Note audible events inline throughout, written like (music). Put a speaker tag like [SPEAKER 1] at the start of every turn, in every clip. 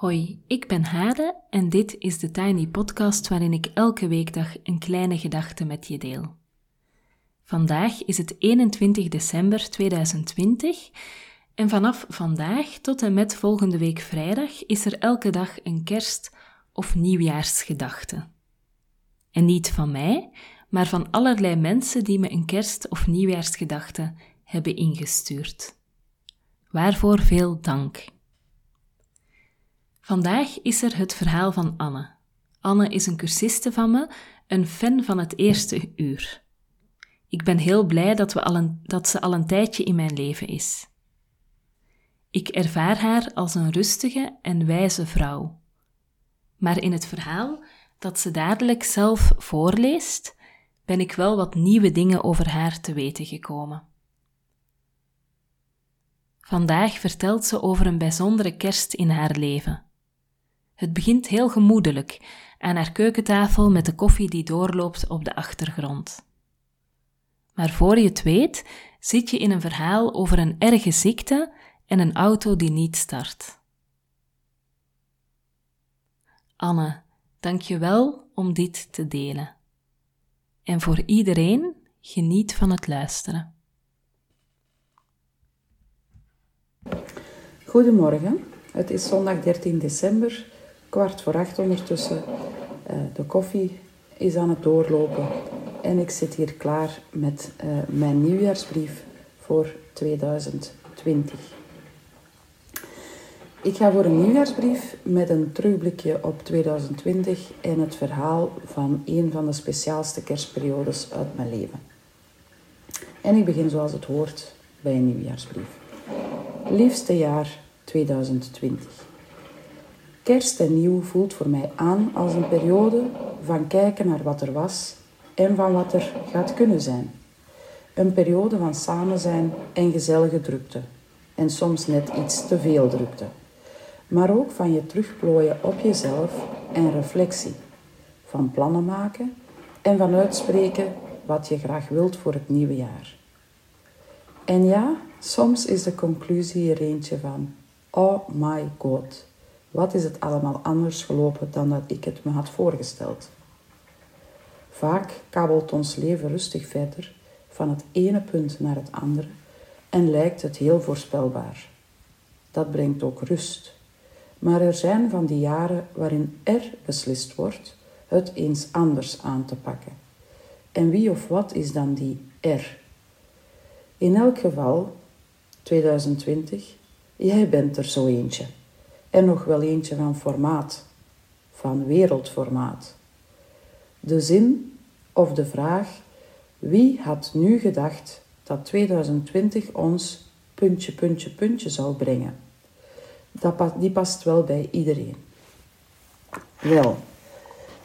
[SPEAKER 1] Hoi, ik ben Hade en dit is de Tiny Podcast waarin ik elke weekdag een kleine gedachte met je deel. Vandaag is het 21 december 2020 en vanaf vandaag tot en met volgende week vrijdag is er elke dag een kerst- of nieuwjaarsgedachte. En niet van mij, maar van allerlei mensen die me een kerst- of nieuwjaarsgedachte hebben ingestuurd. Waarvoor veel dank. Vandaag is er het verhaal van Anne. Anne is een cursiste van me, een fan van het eerste uur. Ik ben heel blij dat, we al een, dat ze al een tijdje in mijn leven is. Ik ervaar haar als een rustige en wijze vrouw. Maar in het verhaal dat ze dadelijk zelf voorleest, ben ik wel wat nieuwe dingen over haar te weten gekomen. Vandaag vertelt ze over een bijzondere kerst in haar leven. Het begint heel gemoedelijk aan haar keukentafel met de koffie die doorloopt op de achtergrond. Maar voor je het weet, zit je in een verhaal over een erge ziekte en een auto die niet start. Anne, dank je wel om dit te delen. En voor iedereen, geniet van het luisteren.
[SPEAKER 2] Goedemorgen, het is zondag 13 december, kwart voor acht ondertussen. Uh, de koffie is aan het doorlopen en ik zit hier klaar met uh, mijn nieuwjaarsbrief voor 2020. Ik ga voor een nieuwjaarsbrief met een terugblikje op 2020 en het verhaal van een van de speciaalste kerstperiodes uit mijn leven. En ik begin zoals het hoort bij een nieuwjaarsbrief. Liefste jaar 2020. Kerst en nieuw voelt voor mij aan als een periode van kijken naar wat er was en van wat er gaat kunnen zijn. Een periode van samen zijn en gezellige drukte. En soms net iets te veel drukte maar ook van je terugplooien op jezelf en reflectie, van plannen maken en van uitspreken wat je graag wilt voor het nieuwe jaar. En ja, soms is de conclusie er eentje van: Oh my god, wat is het allemaal anders gelopen dan dat ik het me had voorgesteld? Vaak kabbelt ons leven rustig verder van het ene punt naar het andere en lijkt het heel voorspelbaar. Dat brengt ook rust maar er zijn van die jaren waarin er beslist wordt het eens anders aan te pakken. En wie of wat is dan die er? In elk geval, 2020, jij bent er zo eentje. En nog wel eentje van formaat, van wereldformaat. De zin of de vraag: wie had nu gedacht dat 2020 ons puntje, puntje, puntje zou brengen? dat, die past wel bij iedereen. Wel,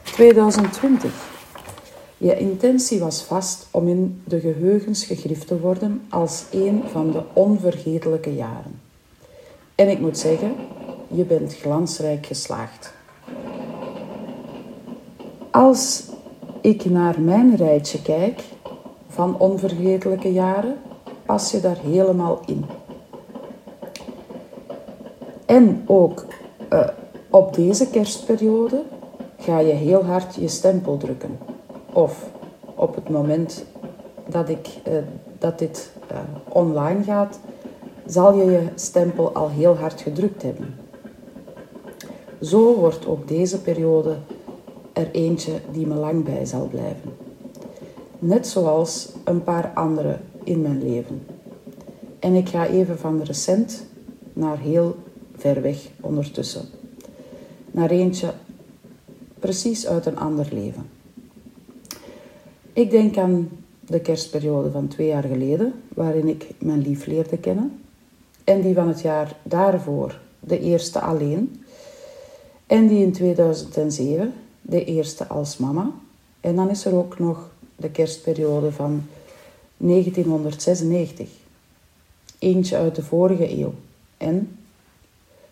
[SPEAKER 2] 2020. Je intentie was vast om in de geheugens gegrift te worden als een van de onvergetelijke jaren. En ik moet zeggen, je bent glansrijk geslaagd. Als ik naar mijn rijtje kijk van onvergetelijke jaren, pas je daar helemaal in. En ook uh, op deze kerstperiode ga je heel hard je stempel drukken. Of op het moment dat, ik, uh, dat dit uh, online gaat, zal je je stempel al heel hard gedrukt hebben. Zo wordt ook deze periode er eentje die me lang bij zal blijven. Net zoals een paar andere in mijn leven. En ik ga even van recent naar heel ver weg ondertussen. Naar eentje precies uit een ander leven. Ik denk aan de kerstperiode van twee jaar geleden, waarin ik mijn lief leerde kennen. En die van het jaar daarvoor, de eerste alleen. En die in 2007, de eerste als mama. En dan is er ook nog de kerstperiode van 1996. Eentje uit de vorige eeuw. En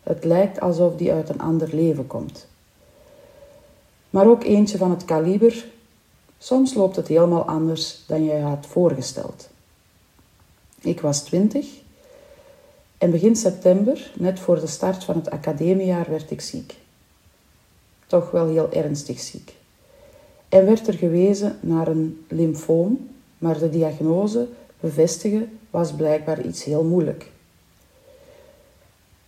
[SPEAKER 2] het lijkt alsof die uit een ander leven komt. Maar ook eentje van het kaliber. Soms loopt het helemaal anders dan je had voorgesteld. Ik was twintig En begin september, net voor de start van het academiejaar, werd ik ziek. Toch wel heel ernstig ziek. En werd er gewezen naar een lymfoom, maar de diagnose bevestigen was blijkbaar iets heel moeilijk.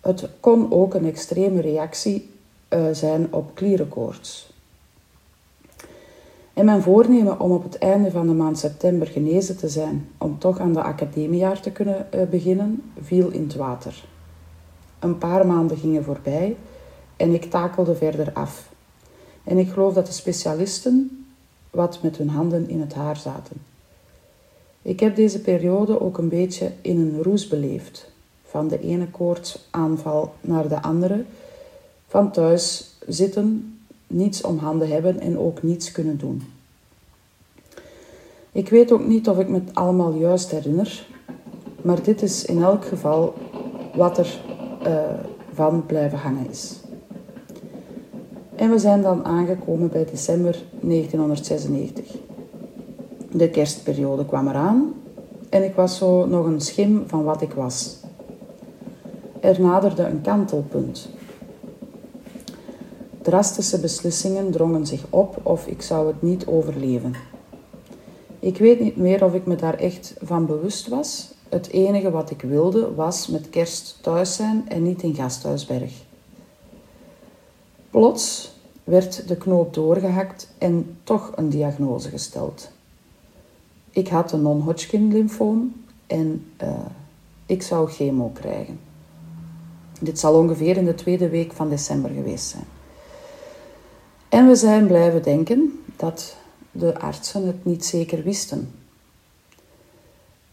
[SPEAKER 2] Het kon ook een extreme reactie uh, zijn op klierenkoorts. En mijn voornemen om op het einde van de maand september genezen te zijn, om toch aan de academiejaar te kunnen uh, beginnen, viel in het water. Een paar maanden gingen voorbij en ik takelde verder af. En ik geloof dat de specialisten wat met hun handen in het haar zaten. Ik heb deze periode ook een beetje in een roes beleefd. Van de ene koortsaanval naar de andere. Van thuis zitten, niets om handen hebben en ook niets kunnen doen. Ik weet ook niet of ik me allemaal juist herinner, maar dit is in elk geval wat er uh, van blijven hangen is. En we zijn dan aangekomen bij december 1996. De kerstperiode kwam eraan en ik was zo nog een schim van wat ik was. Er naderde een kantelpunt. Drastische beslissingen drongen zich op of ik zou het niet overleven. Ik weet niet meer of ik me daar echt van bewust was. Het enige wat ik wilde was met kerst thuis zijn en niet in Gasthuisberg. Plots werd de knoop doorgehakt en toch een diagnose gesteld. Ik had een non-Hodgkin lymfoom en uh, ik zou chemo krijgen. Dit zal ongeveer in de tweede week van december geweest zijn. En we zijn blijven denken dat de artsen het niet zeker wisten.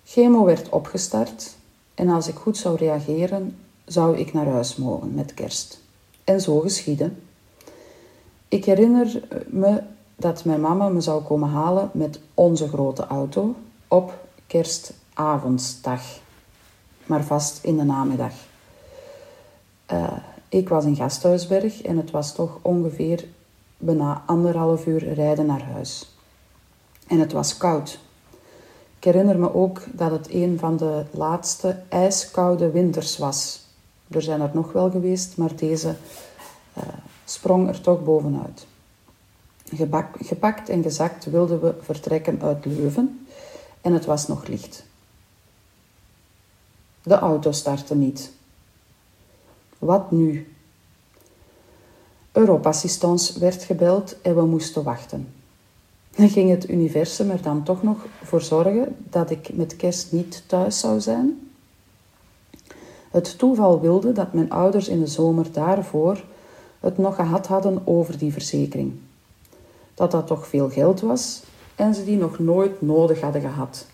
[SPEAKER 2] Chemo werd opgestart en als ik goed zou reageren, zou ik naar huis mogen met kerst. En zo geschiedde. Ik herinner me dat mijn mama me zou komen halen met onze grote auto op kerstavondsdag, maar vast in de namiddag. Uh, ik was in Gasthuisberg en het was toch ongeveer bijna anderhalf uur rijden naar huis. En het was koud. Ik herinner me ook dat het een van de laatste ijskoude winters was. Er zijn er nog wel geweest, maar deze uh, sprong er toch bovenuit. Gepakt en gezakt wilden we vertrekken uit Leuven en het was nog licht. De auto startte niet. Wat nu? Europassistance werd gebeld en we moesten wachten. Dan ging het universum er dan toch nog voor zorgen dat ik met kerst niet thuis zou zijn? Het toeval wilde dat mijn ouders in de zomer daarvoor het nog gehad hadden over die verzekering. Dat dat toch veel geld was en ze die nog nooit nodig hadden gehad.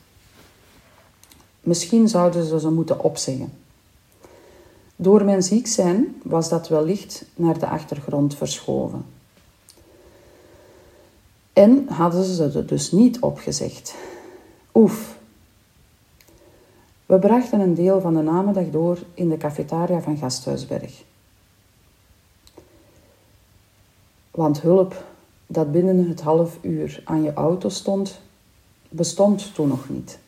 [SPEAKER 2] Misschien zouden ze ze moeten opzeggen. Door mijn ziek zijn was dat wellicht naar de achtergrond verschoven. En hadden ze het dus niet opgezegd. Oef. We brachten een deel van de namiddag door in de cafetaria van Gasthuisberg. Want hulp dat binnen het half uur aan je auto stond, bestond toen nog niet.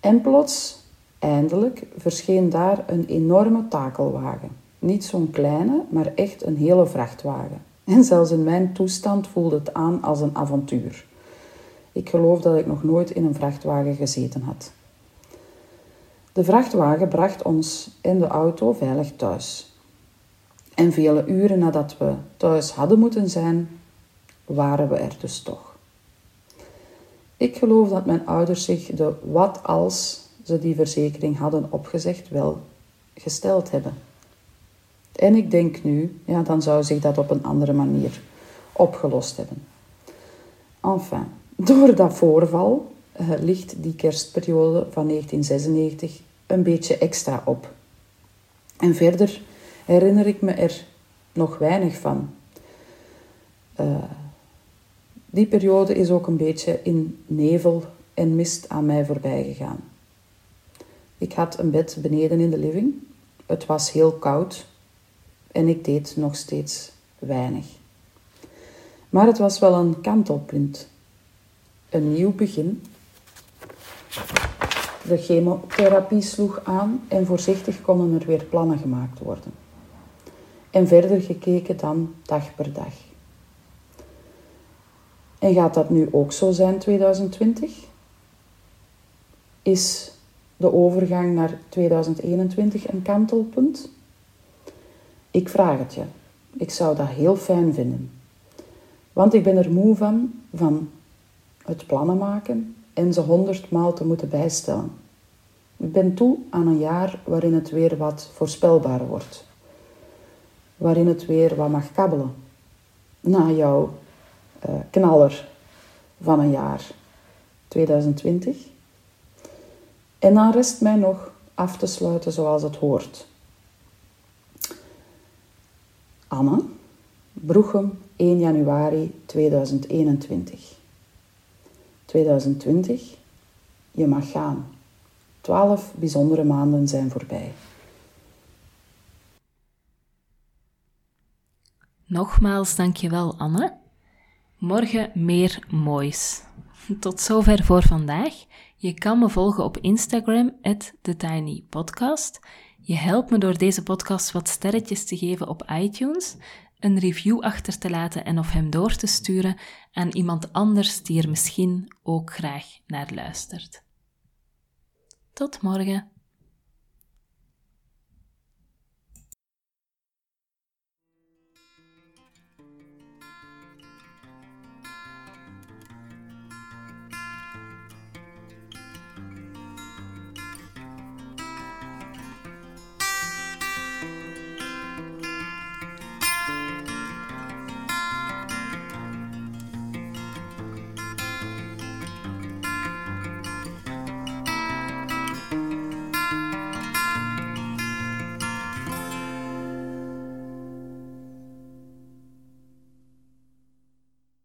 [SPEAKER 2] En plots, eindelijk, verscheen daar een enorme takelwagen. Niet zo'n kleine, maar echt een hele vrachtwagen. En zelfs in mijn toestand voelde het aan als een avontuur. Ik geloof dat ik nog nooit in een vrachtwagen gezeten had. De vrachtwagen bracht ons en de auto veilig thuis. En vele uren nadat we thuis hadden moeten zijn, waren we er dus toch. Ik geloof dat mijn ouders zich de wat als ze die verzekering hadden opgezegd wel gesteld hebben. En ik denk nu, ja, dan zou zich dat op een andere manier opgelost hebben. Enfin, door dat voorval uh, ligt die kerstperiode van 1996 een beetje extra op. En verder herinner ik me er nog weinig van. Uh, die periode is ook een beetje in nevel en mist aan mij voorbij gegaan. Ik had een bed beneden in de living. Het was heel koud en ik deed nog steeds weinig. Maar het was wel een kantelpunt. Een nieuw begin. De chemotherapie sloeg aan en voorzichtig konden er weer plannen gemaakt worden. En verder gekeken dan dag per dag. En gaat dat nu ook zo zijn 2020? Is de overgang naar 2021 een kantelpunt? Ik vraag het je. Ik zou dat heel fijn vinden. Want ik ben er moe van, van het plannen maken en ze honderdmaal te moeten bijstellen. Ik ben toe aan een jaar waarin het weer wat voorspelbaar wordt. Waarin het weer wat mag kabbelen. Na jouw uh, knaller van een jaar 2020. En dan rest mij nog af te sluiten zoals het hoort. Anne, Broechem, 1 januari 2021. 2020, je mag gaan. Twaalf bijzondere maanden zijn voorbij.
[SPEAKER 1] Nogmaals dankjewel Anne. Morgen meer moois. (laughs) Tot zover voor vandaag. Je kan me volgen op Instagram, TheTinyPodcast. Je helpt me door deze podcast wat sterretjes te geven op iTunes, een review achter te laten en of hem door te sturen aan iemand anders die er misschien ook graag naar luistert. Tot morgen.